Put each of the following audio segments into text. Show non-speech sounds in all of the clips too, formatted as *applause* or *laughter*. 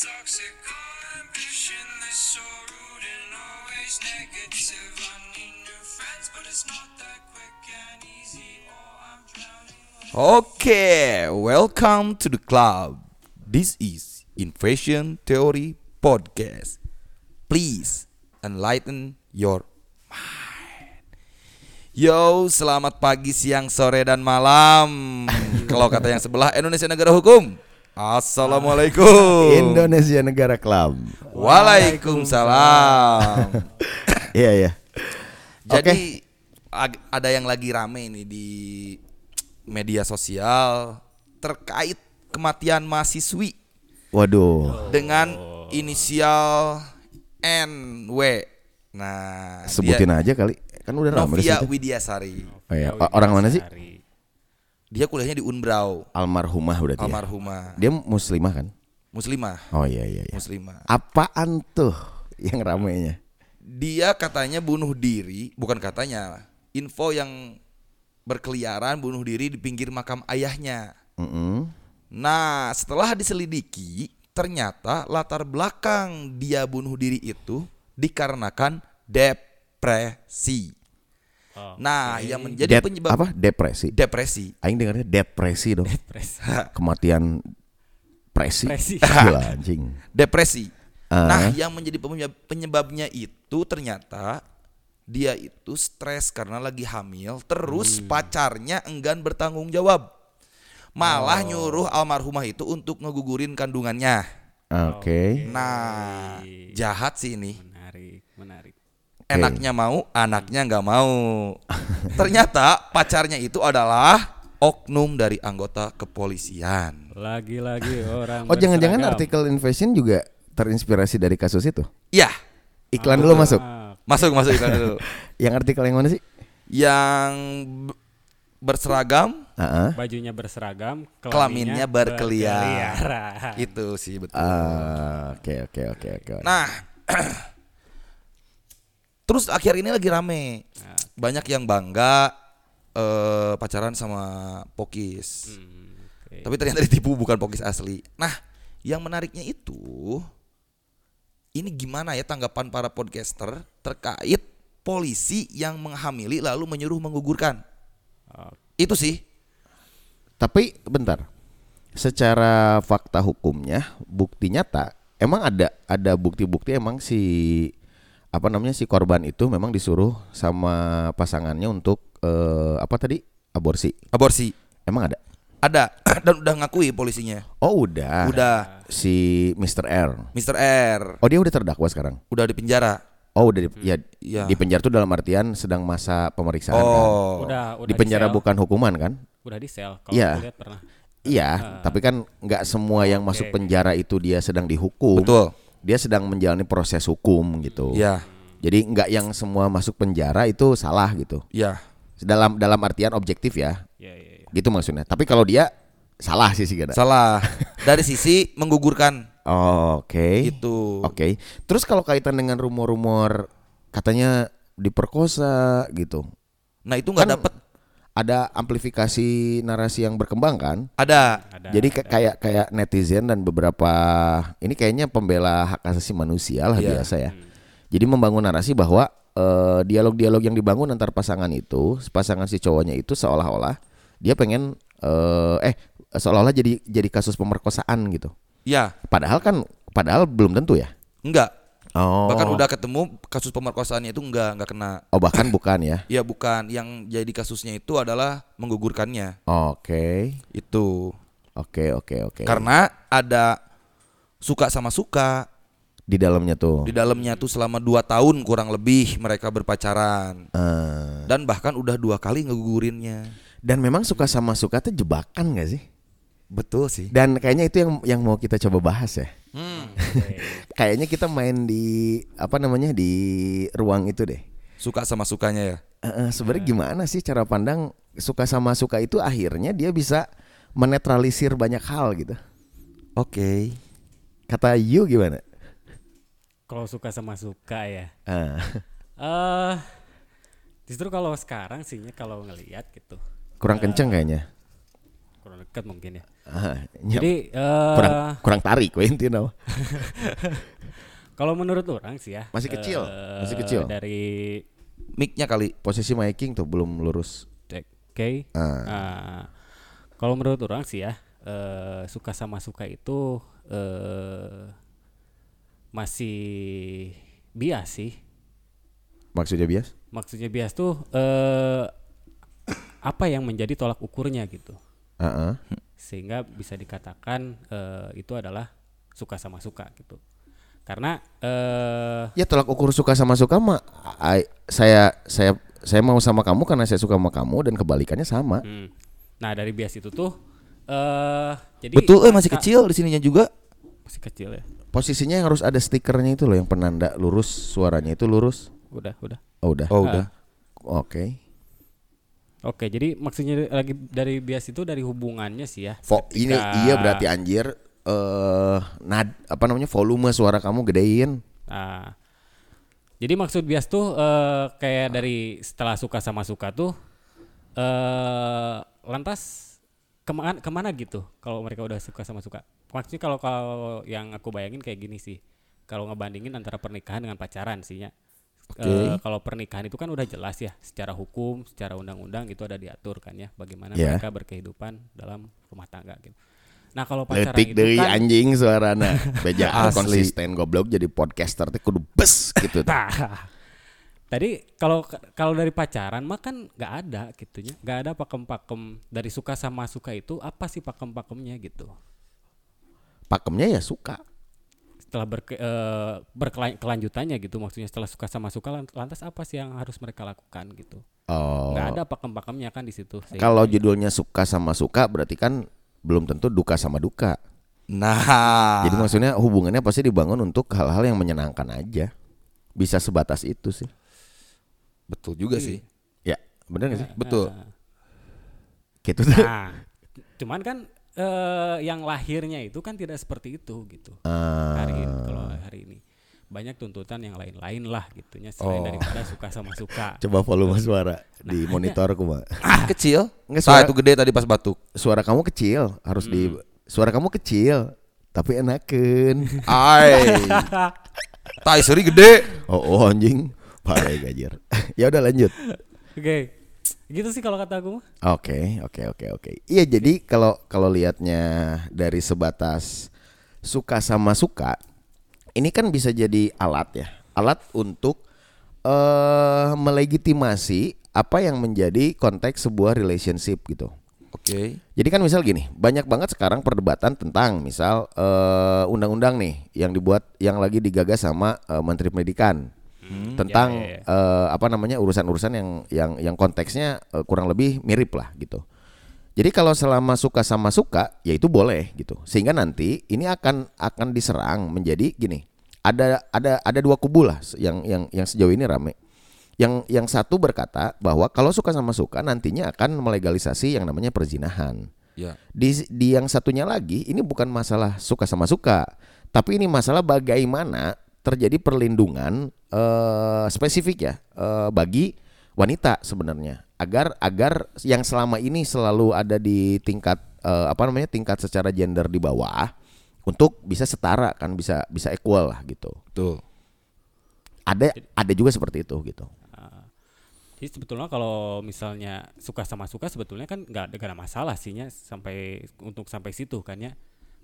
toxic ambition that's so rude and always negative. I need new friends, but it's not that quick and easy. Oh, I'm drowning. Okay, welcome to the club. This is Invasion Theory Podcast. Please enlighten your mind. Yo, selamat pagi, siang, sore, dan malam. *laughs* Kalau kata yang sebelah Indonesia Negara Hukum. Assalamualaikum. *laughs* Indonesia Negara Club. Waalaikumsalam. *laughs* Iya iya. Jadi ag- ada yang lagi rame ini di media sosial terkait kematian mahasiswi Waduh. dengan inisial NW. Nah, Sebutin aja kali. Kan udah dia ramai di Novia. Widiasari. Oh, iya. Orang mana sih? Dia kuliahnya di Unbrau, Almarhumah berarti ya. almarhumah. Dia muslimah kan? Muslimah, Oh iya iya iya. muslimah. Apaan tuh yang ramenya? Dia katanya bunuh diri, bukan katanya. Info yang berkeliaran bunuh diri di pinggir makam ayahnya. Mm-mm. Nah, setelah diselidiki, ternyata latar belakang dia bunuh diri itu dikarenakan depresi. Nah, yang menjadi Dep- penyebab apa? Depresi. depresi. Aing dengarnya depresi dong. *laughs* Kematian presi. Presi. *laughs* Gila anjing. Depresi. Ah. Nah, yang menjadi penyebab- penyebabnya itu ternyata dia itu stres karena lagi hamil, terus Hmm. pacarnya enggan bertanggung jawab. Malah nyuruh almarhumah itu untuk ngegugurin kandungannya. Oke. Nah, jahat sih ini. Menarik, menarik. Enaknya mau, anaknya nggak mau. Ternyata pacarnya itu adalah oknum dari anggota kepolisian. Lagi-lagi orang Oh jangan-jangan artikel Invasion juga terinspirasi dari kasus itu? Ya, Iklan dulu masuk. Ah, masuk masuk iklan dulu. *laughs* Yang artikel yang mana sih? Yang berseragam, Ah, bajunya berseragam, kelaminnya berkeliar. berkeliaran. Itu sih betul. ah. Oke oke oke oke. Nah, *clears throat* terus akhir ini lagi rame. Banyak yang bangga eh, pacaran sama Pokis. Hmm, oke. Tapi ternyata ditipu bukan Pokis asli. Nah, yang menariknya itu ini gimana ya tanggapan para podcaster terkait polisi yang menghamili lalu menyuruh menggugurkan. Oh, Itu sih. Tapi bentar. Secara fakta hukumnya, bukti nyata, emang ada ada bukti-bukti emang si apa namanya si korban itu memang disuruh sama pasangannya untuk eh, apa tadi aborsi. Aborsi. Emang ada? Ada *clears throat* dan udah ngakui polisinya. Oh udah. Udah Si Mr. R. Mr. R Oh dia udah terdakwa sekarang. udah di penjara. Oh udah di, ya Iya. di penjara tuh dalam artian sedang masa pemeriksaan kan. Oh. udah, udah Di penjara sel. bukan hukuman kan? Udah di sel. Kalau Iya. lihat pernah. Iya, tapi kan nggak semua yang masuk Oke. penjara itu dia sedang dihukum. Betul. Dia sedang menjalani proses hukum gitu. Ya, Jadi nggak yang semua masuk penjara itu salah gitu. ya. Dalam dalam artian objektif ya, Iya, iya, iya. gitu maksudnya. Tapi kalau dia salah sih sih Salah. *laughs* Dari sisi menggugurkan Oh, Oke. itu. Oke. Terus kalau kaitan dengan rumor-rumor katanya diperkosa gitu, Nah, itu nggak Kan- dapet ada amplifikasi narasi yang berkembang kan? ada. Ada, Jadi ada. ka- kayak kayak netizen dan beberapa ini kayaknya pembela hak asasi manusia lah Iya. biasa ya. Jadi membangun narasi bahwa eh, dialog-dialog yang dibangun antar pasangan itu, pasangan si cowoknya itu seolah-olah dia pengen eh, eh seolah-olah jadi jadi kasus pemerkosaan gitu. Ya, Padahal kan padahal belum tentu ya. enggak. Oh. Bahkan udah ketemu kasus pemerkosaannya itu enggak enggak kena. Oh bahkan bukan ya. Ya bukan, yang jadi kasusnya itu adalah menggugurkannya. Oke. Itu. Oke oke oke. Karena ada suka sama suka di dalamnya tuh. di dalamnya tuh selama 2 tahun kurang lebih mereka berpacaran. Eh, Dan bahkan udah dua kali ngegugurinnya. dan memang suka sama suka tuh jebakan gak sih? Betul sih. Dan kayaknya itu yang yang mau kita coba bahas ya. Hmm. *laughs* Kayaknya kita main di apa namanya di ruang itu deh. Suka sama sukanya ya. Eh, eh, Sebenarnya gimana sih cara pandang suka sama suka itu akhirnya dia bisa menetralisir banyak hal gitu. Oke. Kata you gimana? Kalau suka sama suka ya. Ah, *laughs* Eh, justru kalau sekarang sihnya kalau ngelihat gitu kurang kenceng kayaknya. kurang dekat mungkin ya. Jadi eh, kurang kurang tarik we intinya. *laughs* kalau menurut orang sih ya Masih kecil, eh, masih kecil. Dari Mic-nya kali. Posisi miking tuh belum lurus. Oke. Ah. Ah, kalau menurut orang sih ya eh, suka sama suka itu eh, masih bias sih. Maksudnya bias? Maksudnya bias tuh eh, apa yang menjadi tolak ukurnya gitu. Heeh. Sehingga bisa dikatakan eh, itu adalah suka sama suka gitu. Karena eh Ya tolak ukur suka sama suka mah I- saya saya saya mau sama kamu karena saya suka sama kamu dan kebalikannya sama. hmm. nah dari bias itu tuh eh jadi Betul, eh masih kecil di sininya juga. Masih kecil ya. Posisinya yang harus ada stikernya itu loh yang penanda lurus suaranya itu lurus. Udah, udah. Oh udah. Oh, udah. Oke. Oke, jadi maksudnya lagi dari bias itu dari hubungannya sih ya. Vo- ini Ketika- iya berarti anjir eh nad apa namanya volume suara kamu gedein. Nah, jadi maksud bias tuh eh, kayak dari setelah suka sama suka tuh eh lantas ke mana ke mana gitu kalau mereka udah suka sama suka. Maksudnya kalau kalau yang aku bayangin kayak gini sih. Kalau ngebandingin antara pernikahan dengan pacaran sih ya. Oke. Eh, kalau pernikahan itu kan udah jelas ya secara hukum, secara undang-undang itu ada diatur kan ya bagaimana Ya. mereka berkehidupan dalam rumah tangga gitu. Nah, kalau pacaran Letik itu dari kan anjing suarana. *laughs* Beja konsisten goblok jadi podcaster teh kudu bes gitu. Nah, tadi kalau kalau dari pacaran mah kan nggak ada gitunya, nggak ada pakem-pakem dari suka sama suka itu apa sih pakem-pakemnya gitu. Pakemnya ya suka. Setelah berke, eh, berkelan- kelanjutannya gitu, maksudnya setelah suka sama suka lan- lantas apa sih yang harus mereka lakukan gitu? Oh. Nggak ada pakem-pakemnya kan di situ. Kalau gitu. judulnya suka sama suka berarti kan belum tentu duka sama duka. Nah, Jadi maksudnya hubungannya pasti dibangun untuk hal-hal yang menyenangkan aja. Bisa sebatas itu sih. betul juga sih. Ya, bener gak sih? Betul. Gitu tuh. *laughs* Nah, cuman kan eh, yang lahirnya itu kan tidak seperti itu gitu. Ah. hari ini kalau hari ini banyak tuntutan yang lain-lain lah gitunya selain Oh. daripada suka sama suka. *laughs* Coba volume suara di monitor aku mah. Kecil. Nggak, Nah, suara- itu gede tadi pas batuk. Suara kamu kecil, harus di suara kamu kecil tapi enaken. *laughs* Ai. *laughs* Tai seri gede. Oh, oh anjing. Parah gajer. ya udah lanjut. Oke. Gitu sih kalau kata aku. Oke, oke, oke, oke. Iya, jadi kalau kalau lihatnya dari sebatas suka sama suka, ini kan bisa jadi alat ya, alat untuk eh melegitimasi apa yang menjadi konteks sebuah relationship gitu. Oke. Jadi kan misal gini, banyak banget sekarang perdebatan tentang misal eh, undang-undang nih yang dibuat yang lagi digagas sama eh, Menteri Pendidikan tentang ya, ya, ya. eh, apa namanya urusan-urusan yang yang yang konteksnya eh, kurang lebih mirip lah gitu. Jadi kalau selama suka sama suka, ya itu boleh gitu. Sehingga nanti ini akan akan diserang menjadi gini. Ada ada ada dua kubu lah yang yang yang sejauh ini rame. Yang yang satu berkata bahwa kalau suka sama suka nantinya akan melegalisasi yang namanya perzinahan. Ya. Di di yang satunya lagi ini bukan masalah suka sama suka, tapi ini masalah bagaimana terjadi perlindungan eh, spesifik ya eh, bagi wanita sebenarnya agar agar yang selama ini selalu ada di tingkat eh, apa namanya tingkat secara gender di bawah untuk bisa setara kan bisa bisa equal lah gitu. Betul. Ada ada juga seperti itu gitu. Jadi sebetulnya kalau misalnya suka sama suka sebetulnya kan nggak ada, nggak ada masalah sihnya sampai untuk sampai situ kan ya.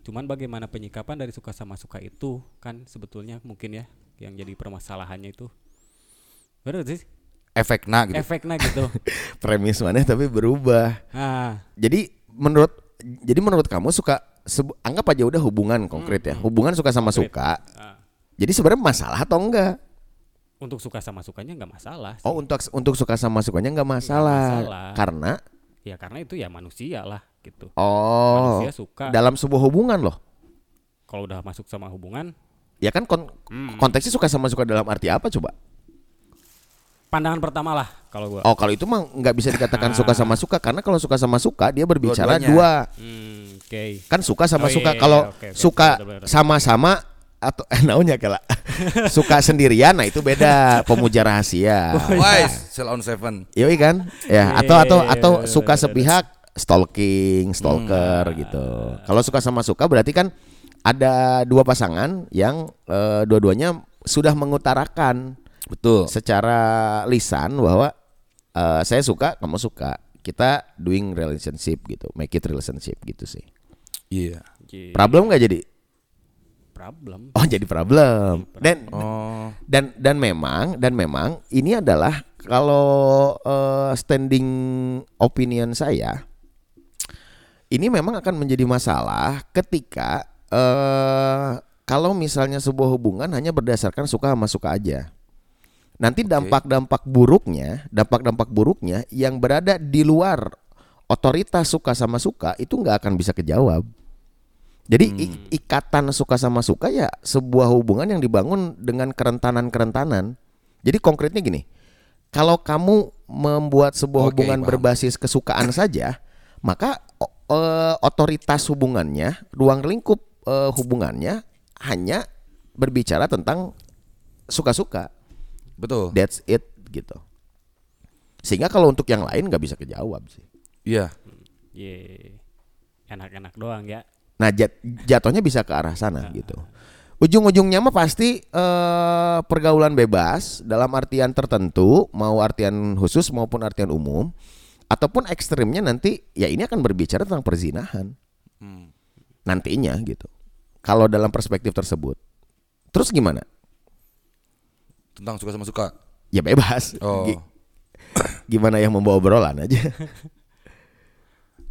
Cuman bagaimana penyikapan dari suka sama suka itu kan sebetulnya mungkin ya yang jadi permasalahannya itu. Benar sih Efeknya gitu. efeknya gitu. *laughs* Premis mana tapi berubah. ah, Jadi menurut jadi menurut kamu suka anggap aja udah hubungan konkret ya. Hubungan suka sama Konkret. suka. ah. Jadi sebenarnya masalah atau enggak? untuk suka sama sukanya nggak masalah. sih. Oh, untuk untuk suka sama sukanya enggak masalah. masalah. Karena Ya karena itu ya manusia lah gitu. oh Manusia suka. dalam sebuah hubungan loh. Kalau udah masuk sama hubungan, Ya kan kon- Hmm. konteksnya suka sama suka dalam arti apa coba? pandangan pertama lah kalau gua. Oh, kalau itu mah nggak bisa dikatakan suka sama suka karena kalau suka sama suka dia berbicara Dua-duanya. dua. Hmm, oke. Kan suka sama Oh, iya, suka iya, kalau oke, oke, suka betul, betul, betul. sama-sama atau *laughs* eh naunya kala. *laughs* suka sendirian nah itu beda pemuja rahasia. Wise, Sell on Seven. Yoi kan? Ya, Iya, atau atau iya, atau iya, suka sepihak stalking, stalker gitu. Kalau suka sama suka berarti kan ada dua pasangan yang eh, dua-duanya sudah mengutarakan Betul. secara lisan bahwa eh, saya suka, kamu suka. Kita doing relationship gitu, make it relationship gitu sih. Iya. Jadi, Problem nggak jadi? problem. Oh jadi problem. Dan Oh. dan dan memang dan memang ini adalah kalau eh, standing opinion saya ini memang akan menjadi masalah ketika eh kalau misalnya sebuah hubungan hanya berdasarkan suka sama suka aja. Nanti dampak-dampak buruknya, dampak-dampak buruknya yang berada di luar otoritas suka sama suka itu nggak akan bisa kejawab. Jadi i- ikatan suka sama suka ya sebuah hubungan yang dibangun dengan kerentanan-kerentanan. Jadi konkretnya gini, kalau kamu membuat sebuah Oke, hubungan paham. berbasis kesukaan saja, maka eh, otoritas hubungannya, ruang lingkup eh, hubungannya hanya berbicara tentang suka-suka. Betul. That's it gitu. Sehingga kalau untuk yang lain nggak bisa kejawab sih. Iya. Ye. Enak-enak doang ya. Nah jat- jatuhnya bisa ke arah sana gitu. Ujung-ujungnya mah pasti eh, pergaulan bebas dalam artian tertentu, mau artian khusus maupun artian umum, ataupun ekstrimnya nanti ya ini akan berbicara tentang perzinahan nantinya gitu. Kalau dalam perspektif tersebut, terus gimana? Tentang suka sama suka. Ya bebas. Oh. Gi- *coughs* Gimana yang membawa obrolan aja. *laughs*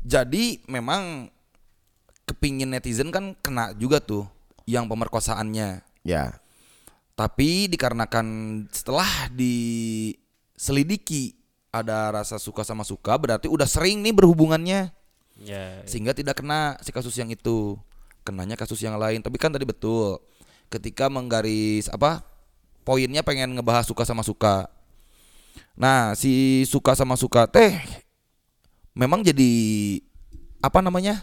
Jadi memang kepingin netizen kan kena juga tuh yang pemerkosaannya. ya, Tapi dikarenakan setelah diselidiki ada rasa suka sama suka berarti udah sering nih berhubungannya. Ya. sehingga tidak kena si kasus yang itu. Kenanya kasus yang lain. Tapi kan tadi betul ketika menggaris apa poinnya pengen ngebahas suka sama suka. Nah si suka sama suka teh memang jadi apa namanya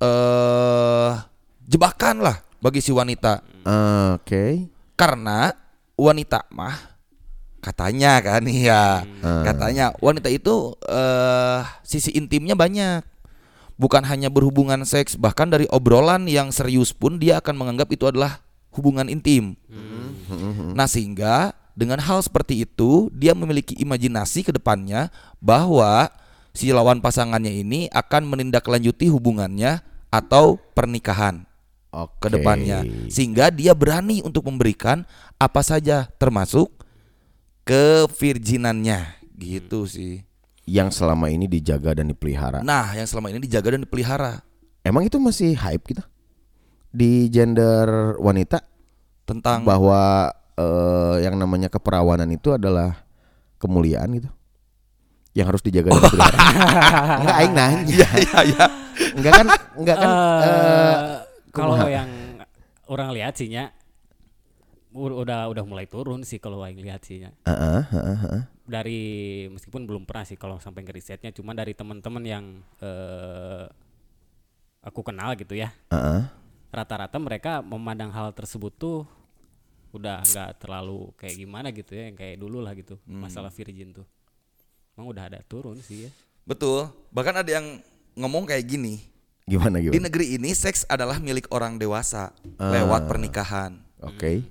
eh jebakan lah bagi si wanita. Oke. karena wanita mah katanya kan *laughs* ya katanya wanita itu eh sisi intimnya banyak. Bukan hanya berhubungan seks bahkan dari obrolan yang serius pun dia akan menganggap itu adalah hubungan intim. Nah sehingga dengan hal seperti itu dia memiliki imajinasi ke depannya bahwa si lawan pasangannya ini akan menindaklanjuti hubungannya atau pernikahan Oke. ke depannya. Sehingga dia berani untuk memberikan apa saja termasuk kevirginannya gitu sih. Yang selama ini dijaga dan dipelihara. Nah, yang selama ini dijaga dan dipelihara Emang itu masih hype kita di gender wanita tentang bahwa eh, yang namanya keperawanan itu adalah kemuliaan gitu yang harus dijaga dan dipelihara. *laughs* enggak aing nanya. Iya, iya, iya. Enggak kan enggak kan eh, Eh, kalau yang orang lihat sih nya u- udah udah mulai turun sih kalau yang lihat sih nya. Heeh, heeh, heeh. dari meskipun belum pernah sih kalau sampai ke risetnya cuma dari teman-teman yang eh, aku kenal gitu ya Heeh. rata-rata mereka memandang hal tersebut tuh udah nggak terlalu kayak gimana gitu ya yang kayak dulu lah gitu masalah virgin tuh emang udah ada turun sih ya betul. Bahkan ada yang ngomong kayak gini. Gimana Di gimana? negeri ini seks adalah milik orang dewasa lewat pernikahan. Oke.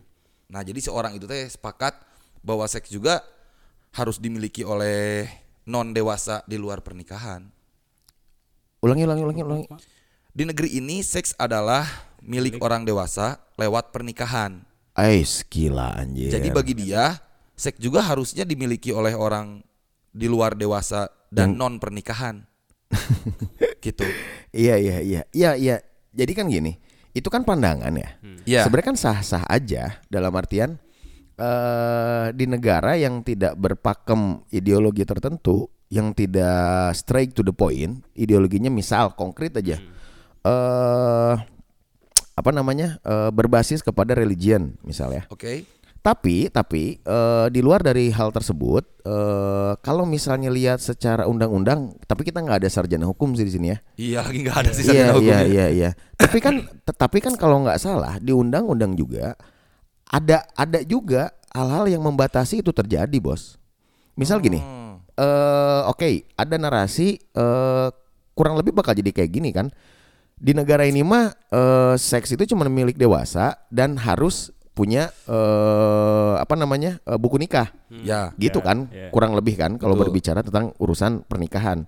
Nah, jadi seorang itu teh sepakat bahwa seks juga harus dimiliki oleh non dewasa di luar pernikahan. Ulangi ulangi ulangi ulangi. Di negeri ini seks adalah milik orang dewasa lewat pernikahan. Ais gila anjir. Jadi bagi dia seks juga harusnya dimiliki oleh orang di luar dewasa dan non pernikahan. *laughs* gitu. Iya iya iya. Iya iya. Jadi kan gini, itu kan pandangan ya. Iya. Sebenarnya kan sah-sah aja dalam artian eh di negara yang tidak berpakem ideologi tertentu, yang tidak straight to the point, ideologinya misal konkret aja. Eh apa namanya? eh, berbasis kepada religion misalnya. Oke. Tapi tapi eh, di luar dari hal tersebut, eh, kalau misalnya lihat secara undang-undang, tapi kita nggak ada sarjana hukum sih di sini ya. Iya lagi nggak ada sih Iya sarjana iya hukumnya. iya iya. Tapi kan tetapi kan kalau nggak salah di undang-undang juga ada ada juga hal-hal yang membatasi itu terjadi, Bos. Misal gini. Hmm. eh oke, ada narasi eh kurang lebih bakal jadi kayak gini kan. Di negara ini mah eh, seks itu cuma milik dewasa dan harus punya eh apa namanya? eh, buku nikah. Ya. Gitu Ya, kan, ya. kurang lebih kan kalau Betul. berbicara tentang urusan pernikahan.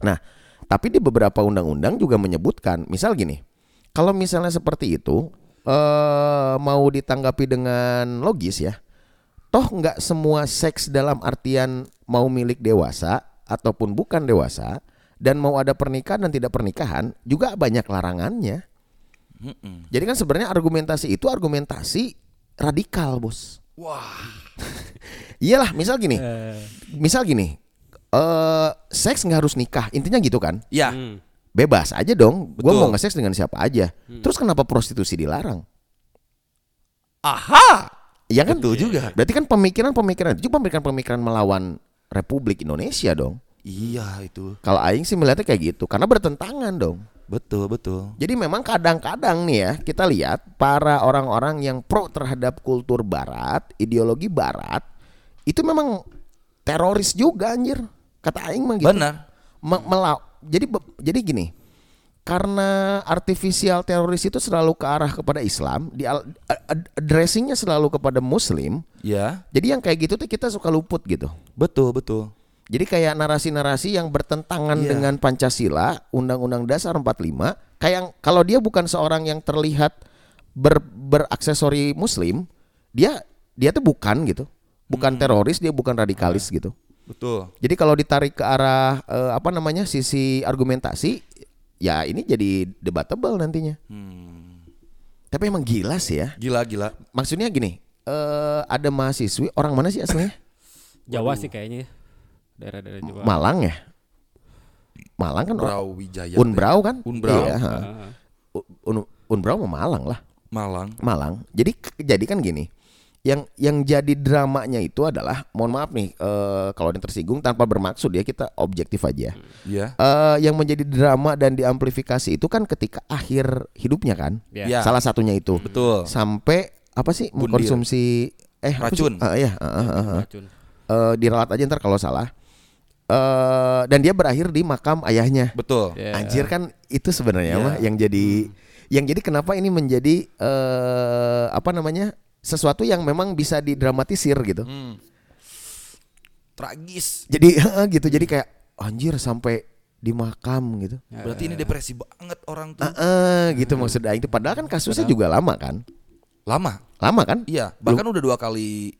Nah, tapi di beberapa undang-undang juga menyebutkan, misal gini, kalau misalnya seperti itu eh mau ditanggapi dengan logis ya, toh nggak semua seks dalam artian mau milik dewasa ataupun bukan dewasa dan mau ada pernikahan dan tidak pernikahan juga banyak larangannya. Mm-mm. Jadi kan sebenarnya argumentasi itu argumentasi radikal, bos. Wah. *laughs* Iyalah, misal gini, Eh, misal gini, eh seks nggak harus nikah, intinya gitu kan? Ya. hmm. Bebas aja dong, gua Betul. mau nge-seks dengan siapa aja. Terus kenapa prostitusi dilarang? Aha. Iya kan? Betul juga. Berarti kan pemikiran-pemikiran itu pemikiran-pemikiran melawan Republik Indonesia dong. Iya itu. Kalau Aing sih melihatnya kayak gitu, karena bertentangan dong. Betul betul. Jadi memang kadang-kadang nih ya kita lihat para orang-orang yang pro terhadap kultur Barat, ideologi Barat, itu memang teroris juga anjir. Kata Aing mah gitu. Benar. Me- mela- jadi jadi gini, karena artificial teroris itu selalu ke arah kepada Islam, di addressingnya selalu kepada Muslim. Ya. Jadi yang kayak gitu tuh kita suka luput gitu. Betul betul. Jadi kayak narasi-narasi yang bertentangan Iya. dengan Pancasila, Undang-Undang Dasar 45, kayak yang- kalau dia bukan seorang yang terlihat ber, beraksesori muslim, dia dia tuh bukan gitu. Bukan teroris, dia bukan radikalis gitu. Betul. Jadi kalau ditarik ke arah eh, apa namanya sisi argumentasi, ya ini jadi debatable nantinya. Hmm. Tapi emang gila sih ya. Gila gila. Maksudnya gini, eh ada mahasiswi orang mana sih aslinya? Jawa sih kayaknya. Daerah-daerah Jawa. Malang ya. Malang kan Brawijaya. Unbrau kan? Unbrau. Iya. Heeh. Un, Unbrau mah Malang lah. Malang. Malang. Jadi jadi kan gini. Yang yang jadi dramanya itu adalah mohon maaf nih eh, kalau ada yang tersinggung tanpa bermaksud ya kita objektif aja. Ya. Eh, yang menjadi drama dan diamplifikasi itu kan ketika akhir hidupnya kan. Ya. Ya. Salah satunya itu. Betul. Sampai apa sih Bundir. mengkonsumsi eh? Racun. Ah, iya, ah, ah, ah, ah. Racun. Eh, diralat aja ntar kalau salah. Eh dan dia berakhir di makam ayahnya. Betul. Ya. Anjir kan itu sebenarnya Iya. mah yang jadi yang jadi kenapa ini menjadi eh apa namanya? sesuatu yang memang bisa didramatisir gitu. Hmm. Tragis. Jadi heeh, gitu. Jadi kayak anjir sampai di makam gitu. Berarti ini depresi banget orang tuh. Heeh, gitu maksud aing itu padahal kan kasusnya juga lama kan? Lama. Lama kan? Iya. Bahkan udah dua kali.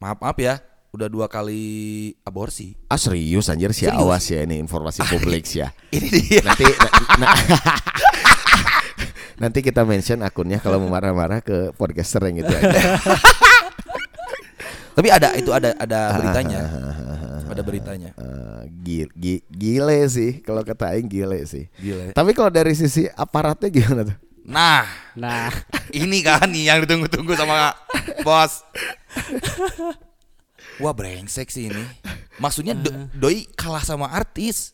Maaf maaf ya. Udah dua kali aborsi. Ah serius anjir sih Serius? awas ya ini informasi publik sih ya. Ini dia. Nanti na- na- *laughs* Nanti kita mention akunnya kalau mau marah-marah ke podcaster yang itu aja. *laughs* Tapi ada itu ada ada beritanya. Ada beritanya. Eh, gi- gi- gile sih kalau kata aing gile sih. Gila. ya. Tapi kalau dari sisi aparatnya gimana tuh? Nah, Nah, ini kan nih yang ditunggu-tunggu sama bos. *laughs* Wah brengsek sih ini. *laughs* Maksudnya do- doi kalah sama artis.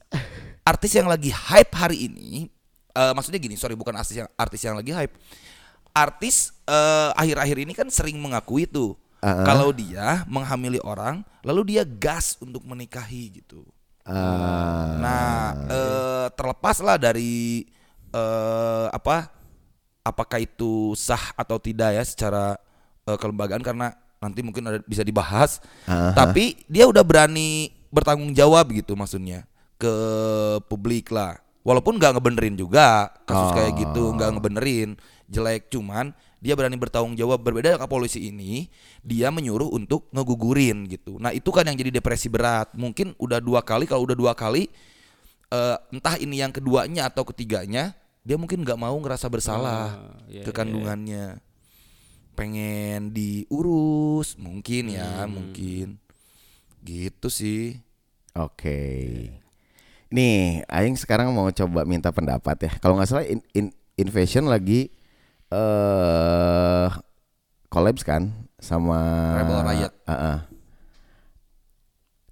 Artis yang lagi hype hari ini. eh, maksudnya gini, sorry bukan artis yang artis yang lagi hype. Artis eh, akhir-akhir ini kan sering mengakui tuh Uh-uh. kalau dia menghamili orang, lalu dia gas untuk menikahi gitu. Ah, Nah, eh, terlepas lah dari eh, apa, apakah itu sah atau tidak ya secara eh, kelembagaan karena nanti mungkin ada, bisa dibahas. Aha. Tapi dia udah berani bertanggung jawab gitu maksudnya ke publik lah. Walaupun nggak ngebenerin juga kasus kayak gitu, nggak ngebenerin jelek, cuman dia berani bertanggung jawab berbeda dengan polisi ini dia menyuruh untuk ngegugurin gitu nah itu kan yang jadi depresi berat mungkin udah dua kali kalau udah dua kali eh, entah ini yang keduanya atau ketiganya dia mungkin nggak mau ngerasa bersalah Ah, iya, ke kandungannya pengen diurus mungkin ya mungkin gitu sih Oke. Nih, aing sekarang mau coba minta pendapat ya. Kalau nggak salah in, in, Invasion lagi eh collabs kan sama Rebel Riot. Ah, ah.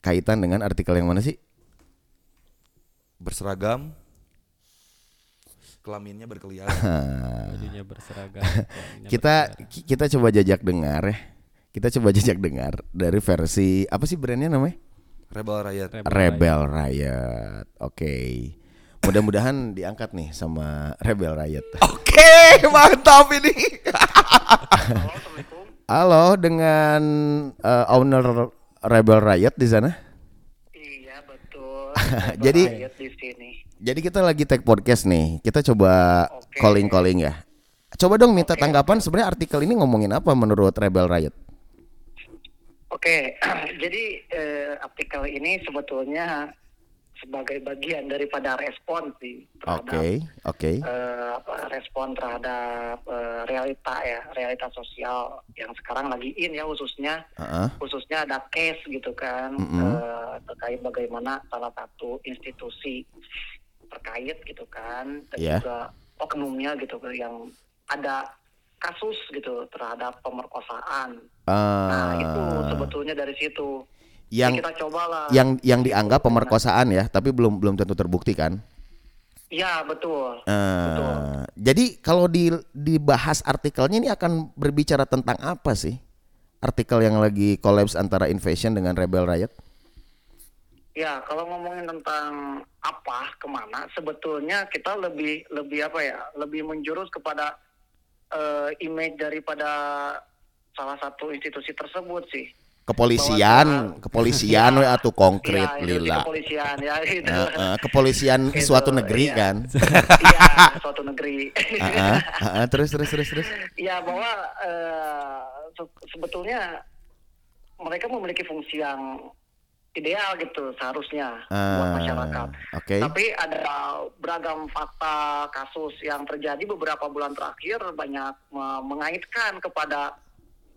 Kaitan dengan artikel yang mana sih? berseragam kelaminnya berkeliaran *laughs* bajunya berseragam. *laughs* kita ki- kita coba jajak dengar ya. Kita coba jajak dengar dari versi apa sih brandnya namanya? Rebel Riot Rebel Rebel Riot. Oke. Mudah-mudahan diangkat nih sama Rebel Riot. *laughs* Oke, mantap ini. Halo, dengan eh, owner Rebel Riot di sana. Iya betul. Jadi- Riot di sini. Jadi kita lagi take podcast nih. Kita coba calling-calling ya. Coba dong minta tanggapan sebenarnya artikel ini ngomongin apa menurut Rebel Riot? Oke, *clears throat* jadi eh, artikel ini sebetulnya sebagai bagian daripada respon sih terhadap Oke, oke. eh, apa, respon terhadap eh, realita ya, realita sosial yang sekarang lagi in ya khususnya Heeh. khususnya ada case gitu kan Mm-mm. eh, terkait bagaimana salah satu institusi terkait gitu kan dan Iya. juga oknumnya gitu yang ada kasus gitu terhadap pemerkosaan. Nah itu Ah, sebetulnya dari situ. yang Jadi kita cobalah. yang yang dianggap pemerkosaan ya, tapi belum belum tentu terbukti kan? Iya betul. Eh, Betul. jadi kalau di, dibahas artikelnya ini akan berbicara tentang apa sih? Artikel yang lagi collapse antara Invasion dengan Rebel Riot? Ya, kalau ngomongin tentang apa, ke mana, sebetulnya kita lebih lebih apa ya, lebih menjurus kepada eh, image daripada salah satu institusi tersebut sih. Kepolisian, kepolisian *laughs* we atuh konkret institusi lila. kepolisian ya gitu. Eh, eh, kepolisian Gitu, suatu negeri iya. kan? *laughs* Iya, suatu negeri. Heeh, heeh, terus terus terus terus. ya bahwa se- sebetulnya mereka memiliki fungsi yang ideal gitu seharusnya buat Ah, masyarakat. oke. Tapi ada beragam fakta kasus yang terjadi beberapa bulan terakhir banyak me- mengaitkan kepada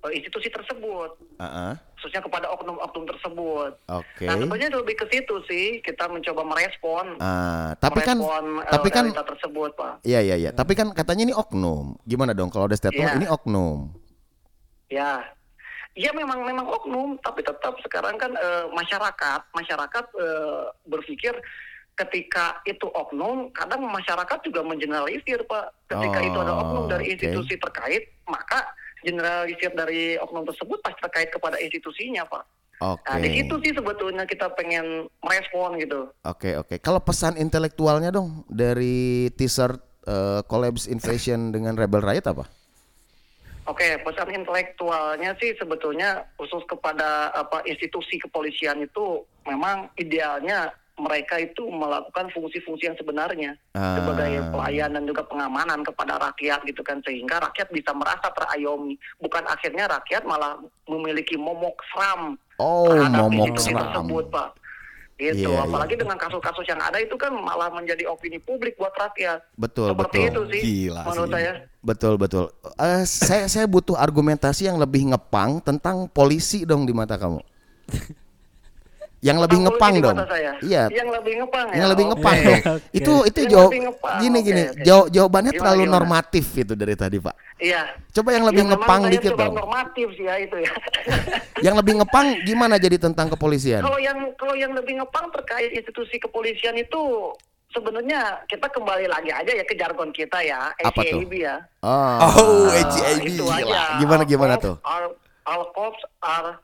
eh, institusi tersebut, Heeh, khususnya kepada oknum-oknum tersebut. Oke. Nah sebenarnya lebih ke situ sih kita mencoba merespon, Ah, tapi kan merespon, eh, tapi kan realita tersebut pak. Iya iya iya, tapi kan katanya ini oknum. Gimana dong kalau ada statement Iya. ini oknum? Ya, ya memang memang oknum, tapi tetap sekarang kan eh, masyarakat masyarakat eh, berpikir ketika itu oknum, kadang masyarakat juga mengeneralisir pak. Ketika Oh, itu ada oknum dari oke. institusi terkait, maka generalisir dari oknum tersebut pasti terkait kepada institusinya pak. Oke. Nah di situ sih sebetulnya kita pengen merespon gitu. Oke oke. Kalau pesan intelektualnya dong dari teaser eh, Collapse Invasion dengan Rebel Riot apa? Oke, pesan intelektualnya sih sebetulnya khusus kepada apa institusi kepolisian itu memang idealnya mereka itu melakukan fungsi-fungsi yang sebenarnya Ah. sebagai pelayan dan juga pengamanan kepada rakyat gitu kan sehingga rakyat bisa merasa terayomi bukan akhirnya rakyat malah memiliki momok seram Oh, terhadap momok institusi seram. tersebut pak gitu Iya, apalagi iya. dengan kasus-kasus yang ada itu kan malah menjadi opini publik buat rakyat Betul seperti betul. itu sih Gila menurut sih. saya Betul betul. Eh, saya saya butuh argumentasi yang lebih ngepang tentang polisi dong di mata kamu. *laughs* yang lebih ngepang dong. saya. Iya. Yang lebih ngepang ya. Yang lebih Oke. ngepang dong. Itu itu Yang jawab lebih gini gini. oke. Jaw- jawabannya Gimana, terlalu gimana? normatif itu dari tadi, Pak. Iya. Coba yang lebih Ya, ngepang dikit coba dong. normatif sih ya itu ya. *laughs* Yang lebih ngepang gimana jadi tentang kepolisian? kalau yang kalau yang lebih ngepang terkait institusi kepolisian itu sebenarnya kita kembali lagi aja ya ke jargon kita ya, Apa tuh? Ya. Oh, Oh, Ah, ACAB. itu aja. Gimana, gimana All tuh? Are, all cops are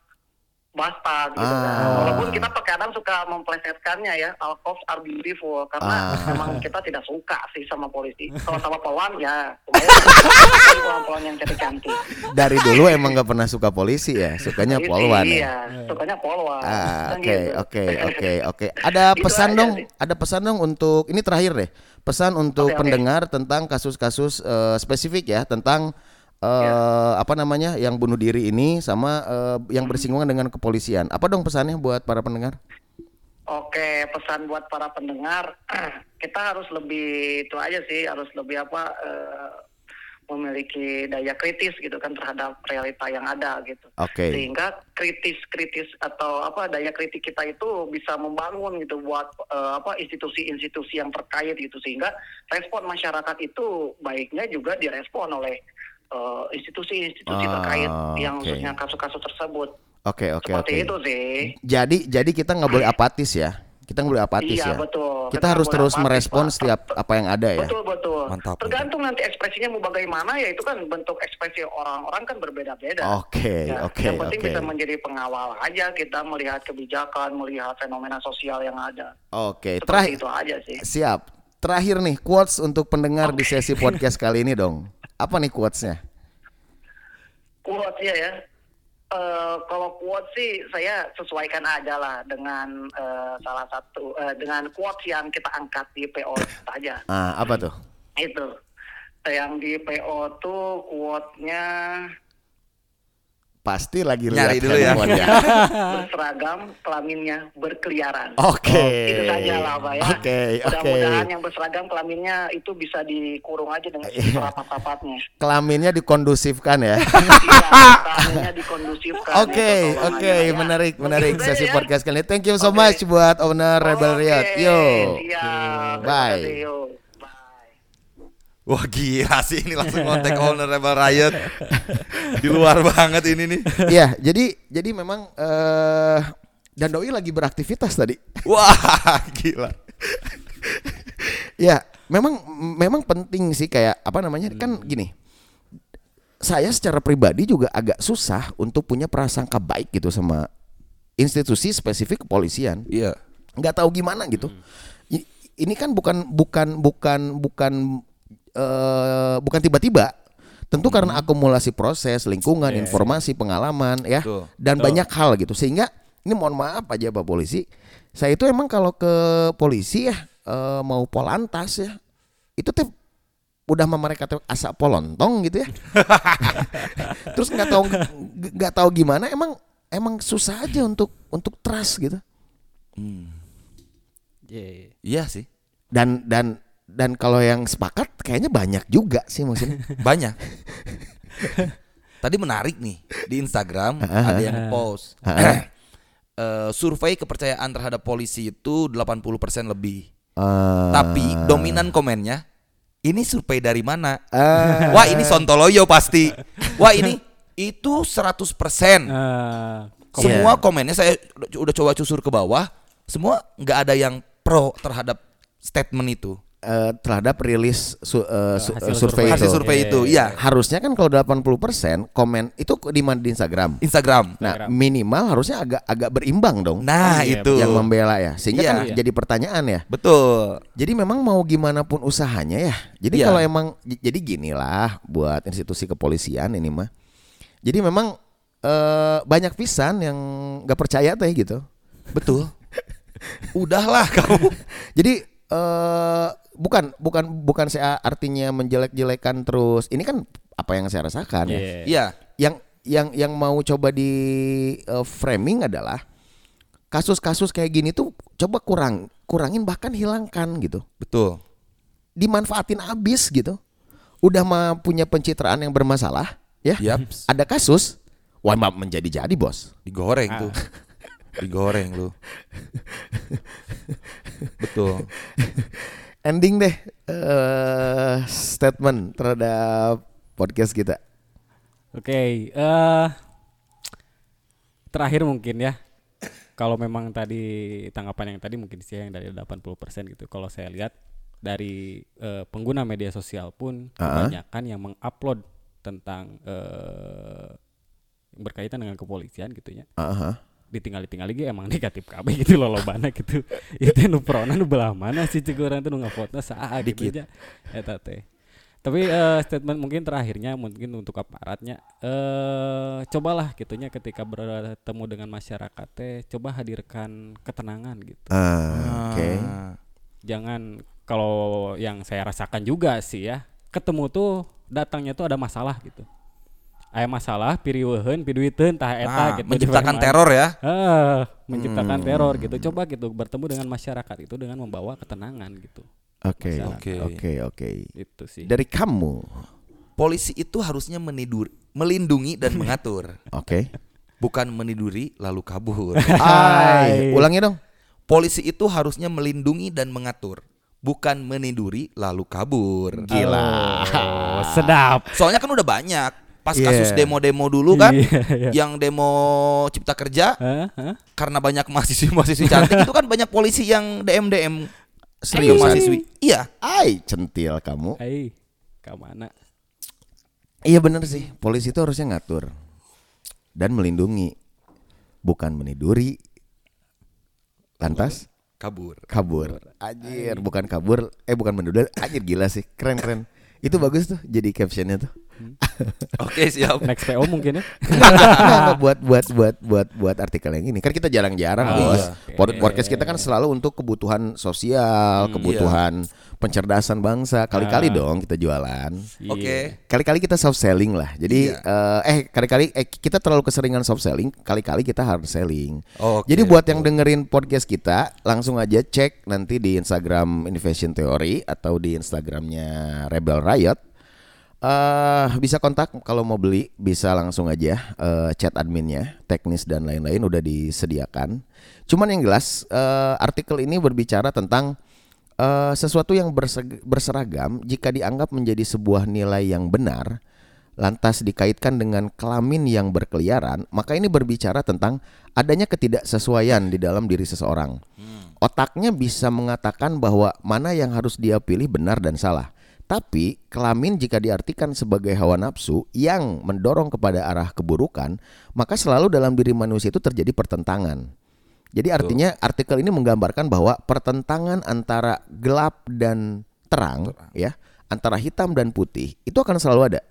bastard gitu Ah. kan. Walaupun kita kadang suka memplesetkannya ya, all cops are beautiful karena Ah. memang kita tidak suka sih sama polisi. Kalau sama polwan ya, *laughs* polwan-polwan yang cantik-cantik. dari dulu emang nggak pernah suka polisi ya, sukanya Polisi, polwan ya. Sukanya polwan. Ah, Kan oke, gitu. oke, *laughs* oke, oke. Ada pesan dong, sih. ada pesan dong untuk ini terakhir deh. Pesan untuk Oke, oke. pendengar tentang kasus-kasus eh, spesifik ya, tentang eh, Ya. apa namanya yang bunuh diri ini sama eh, yang bersinggungan dengan kepolisian. Apa dong pesannya buat para pendengar? Oke, pesan buat para pendengar, *clears throat* kita harus lebih itu aja sih, harus lebih apa eh, memiliki daya kritis gitu kan terhadap realita yang ada gitu. Oke. Sehingga kritis-kritis atau apa daya kritik kita itu bisa membangun gitu buat eh, apa institusi-institusi yang terkait gitu sehingga respon masyarakat itu baiknya juga direspon oleh eh, institusi-institusi Ah, terkait yang oke. khususnya kasus-kasus tersebut. Oke, oke, Seperti oke. itu sih. Jadi, jadi kita nggak boleh apatis ya. Kita nggak boleh apatis Iya, ya. betul. Kita Kita harus terus apatis, merespon Pak. setiap apa yang ada ya. Betul betul. Mantap, Tergantung nanti ekspresinya mau bagaimana ya itu kan bentuk ekspresi orang-orang kan berbeda-beda. Oke, Ya, oke, Yang penting oke. bisa menjadi pengawal aja kita melihat kebijakan, melihat fenomena sosial yang ada. Oke, Seperti terakhir itu aja sih. Siap. terakhir nih quotes untuk pendengar di sesi podcast kali ini dong. *laughs* Apa nih quotesnya? Quotes ya. Eh, kalau quotes sih saya sesuaikan aja lah dengan eh, salah satu eh, dengan quotes yang kita angkat di PO saja. *laughs* Ah, apa tuh? Itu. Yang di PO tuh quote-nya Pasti lagi Nyari lihat dulu ya. *laughs* berseragam, kelaminnya berkeliaran. Oke. Itu saja lah Pak ya. Oke, oke. Mudah-mudahan yang berseragam kelaminnya itu bisa dikurung aja dengan Iya. rapat-rapatnya. Kelaminnya dikondusifkan ya. Iya, kelaminnya dikondusifkan. Oke, oke, tolongannya, ya. menarik, menarik saja sesi ya. podcast kali ini. Thank you so Oke. much buat owner Rebel Riot. Yo. siap. Bye. Bye. Wah gila sih ini langsung kontak owner Rebel Riot. Di luar banget ini nih. Iya, jadi jadi memang eh dan doi lagi beraktivitas tadi. Wah gila. Ya, memang memang penting sih kayak apa namanya kan gini. Saya secara pribadi juga agak susah untuk punya prasangka baik gitu sama institusi spesifik kepolisian. Iya. nggak tahu gimana gitu. I- Ini kan bukan bukan bukan bukan eh, bukan tiba-tiba. Tentu karena akumulasi proses, lingkungan, informasi, pengalaman ya Betul. dan banyak hal gitu. Sehingga ini mohon maaf aja Pak polisi, saya itu emang kalau ke polisi ya eh, mau polantas ya itu tuh udah sama mereka tuh asa polontong gitu ya. *laughs* Terus nggak tahu nggak tahu gimana emang emang susah aja untuk untuk trust gitu. Iya. Iya sih. dan dan dan kalau yang sepakat kayaknya banyak juga sih maksudnya *laughs* Banyak. Tadi menarik nih di Instagram *laughs* ada yang post. *laughs* *clears throat* Eh, survei kepercayaan terhadap polisi itu 80% lebih. Eh, Tapi dominan komennya ini survei dari mana? eh, Wah, ini Sontoloyo pasti. Wah, ini itu 100%. Eh, Semua komennya saya udah coba cusur ke bawah, semua nggak ada yang pro terhadap statement itu. Eh, terhadap rilis su- eh, su- Hasil survei survei. itu Hasil survei itu, iya. harusnya kan kalau 80% komen itu di mana di Instagram Instagram. nah minimal harusnya agak agak berimbang dong Nah, Iya, itu. yang membela ya sehingga Iya. kan jadi pertanyaan ya Betul. Jadi memang mau gimana pun usahanya ya. Jadi Iya. kalau emang jadi gini lah buat institusi kepolisian ini mah. Jadi memang eh, banyak pisan yang nggak percaya teh gitu. Betul. Udahlah kamu. *laughs* Jadi eh bukan bukan bukan saya artinya menjelek-jelekan terus. Ini kan apa yang saya rasakan ya. Iya. Iya. Yang yang yang mau coba di eh, framing adalah kasus-kasus kayak gini tuh coba kurang kurangin bahkan hilangkan gitu. Betul. dimanfaatin abis gitu. Udah mah punya pencitraan yang bermasalah, ya. Yaps. Ada kasus, wah mah menjadi-jadi bos. Digoreng tuh. Digoreng lu. *laughs* Betul. Ending deh eh statement terhadap podcast kita. Oke, eh terakhir mungkin ya. Kalau memang tadi tanggapan yang tadi mungkin sih yang dari 80% gitu. Kalau saya lihat dari eh, pengguna media sosial pun Ah. kebanyakan yang mengupload tentang eh berkaitan dengan kepolisian gitu ya. Aha. Ditinggal-tinggal lagi emang *laughs* negatif kabeh gitu loh lobana gitu. *laughs* Itu nu prona nu belah mana sih cek orang tuh nu ngapotna saa gitu aja. Eta teh. Tapi eh, statement mungkin terakhirnya mungkin untuk aparatnya eh cobalah gitunya ketika bertemu dengan masyarakat teh coba hadirkan ketenangan gitu. Ah, Oke. Ah. jangan kalau yang saya rasakan juga sih ya ketemu tuh datangnya tuh ada masalah gitu aya masalah piriweuheun piduiteun tah eta Ah, gitu menciptakan teror ya. Ah, menciptakan teror gitu. Coba gitu bertemu dengan masyarakat itu dengan membawa ketenangan gitu. Oke. Oke. Oke, oke. Itu sih. Dari kamu. Polisi itu harusnya menidur, melindungi dan *laughs* mengatur, Oke. bukan meniduri lalu kabur. *laughs* Hai, ulangi dong. Polisi itu harusnya melindungi dan mengatur, bukan meniduri lalu kabur. Gila. Oh, sedap. Soalnya kan udah banyak. Pas Iya. kasus demo-demo dulu kan, Iya, iya. yang demo cipta kerja Hah? Hah? karena banyak mahasiswi-mahasiswi cantik *laughs* itu kan banyak polisi yang DM-DM ke Seriusan? mahasiswi. Iya. Ai, centil kamu. Hai, ke mana? Iya bener sih, polisi itu harusnya ngatur dan melindungi, bukan meniduri. Lantas, Kabur. kabur. Anjir, bukan kabur, eh bukan menduda, anjir gila sih. Keren keren. *laughs* Itu bagus tuh jadi captionnya tuh. *laughs* Oke, siap. Next PO mungkin ya. Nggak, *laughs* buat buat buat buat buat artikel yang ini kan kita jarang-jarang Oh, bos. iya. Pod- Podcast kita kan selalu untuk kebutuhan sosial, kebutuhan pencerdasan bangsa. Kali-kali Ah. dong kita jualan. Oke. Kali-kali kita soft selling lah. Jadi Iya. eh, eh kali-kali eh kita terlalu keseringan soft selling, kali-kali kita hard selling. Oke, Jadi buat betul. yang dengerin podcast kita, langsung aja cek nanti di Instagram Innovation Theory atau di Instagramnya Rebel Riot. Eh bisa kontak kalau mau beli bisa langsung aja eh, chat adminnya, teknis dan lain-lain udah disediakan. Cuman yang jelas eh, artikel ini berbicara tentang eh, sesuatu yang berseragam jika dianggap menjadi sebuah nilai yang benar lantas dikaitkan dengan kelamin yang berkeliaran, maka ini berbicara tentang adanya ketidaksesuaian di dalam diri seseorang. Otaknya bisa mengatakan bahwa mana yang harus dia pilih benar dan salah. Tapi kelamin jika diartikan sebagai hawa nafsu yang mendorong kepada arah keburukan, maka selalu dalam diri manusia itu terjadi pertentangan. Jadi artinya artikel ini menggambarkan bahwa pertentangan antara gelap dan terang, ya, antara hitam dan putih itu akan selalu ada.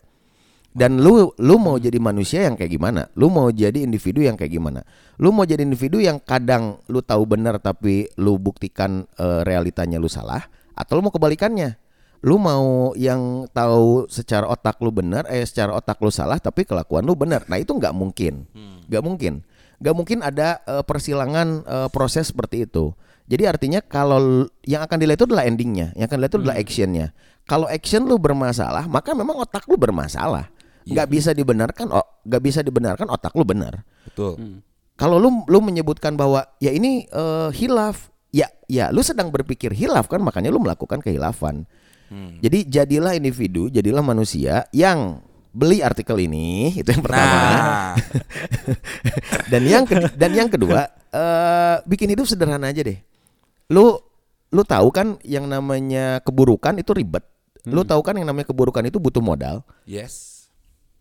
Dan lu lu mau jadi manusia yang kayak gimana? Lu mau jadi individu yang kayak gimana? Lu mau jadi individu yang kadang lu tahu benar tapi lu buktikan eh, realitanya lu salah atau lu mau kebalikannya? Lu mau yang tahu secara otak lu benar eh secara otak lu salah tapi kelakuan lu benar. Nah, itu nggak mungkin. nggak mungkin. nggak mungkin ada eh, persilangan eh, proses seperti itu. Jadi artinya kalau yang akan dilihat itu adalah endingnya, yang akan dilihat itu adalah actionnya. Kalau action lu bermasalah, maka memang otak lu bermasalah. Nggak bisa dibenarkan, oh, nggak bisa dibenarkan otak lu benar. Betul. Kalau lu lu menyebutkan bahwa ya ini eh, hilaf, ya ya lu sedang berpikir hilaf kan, makanya lu melakukan kehilafan. Jadi jadilah individu, jadilah manusia yang beli artikel ini itu yang pertama. Nah, *laughs* dan yang dan yang kedua eh bikin hidup sederhana aja deh. Lu lu tahu kan yang namanya keburukan itu ribet. Lu tahu kan yang namanya keburukan itu butuh modal. yes.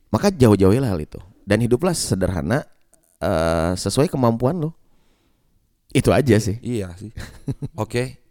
Maka jauh-jauhilah hal itu dan hiduplah sederhana eh sesuai kemampuan lu. Itu aja sih. Iya sih. *laughs* Oke.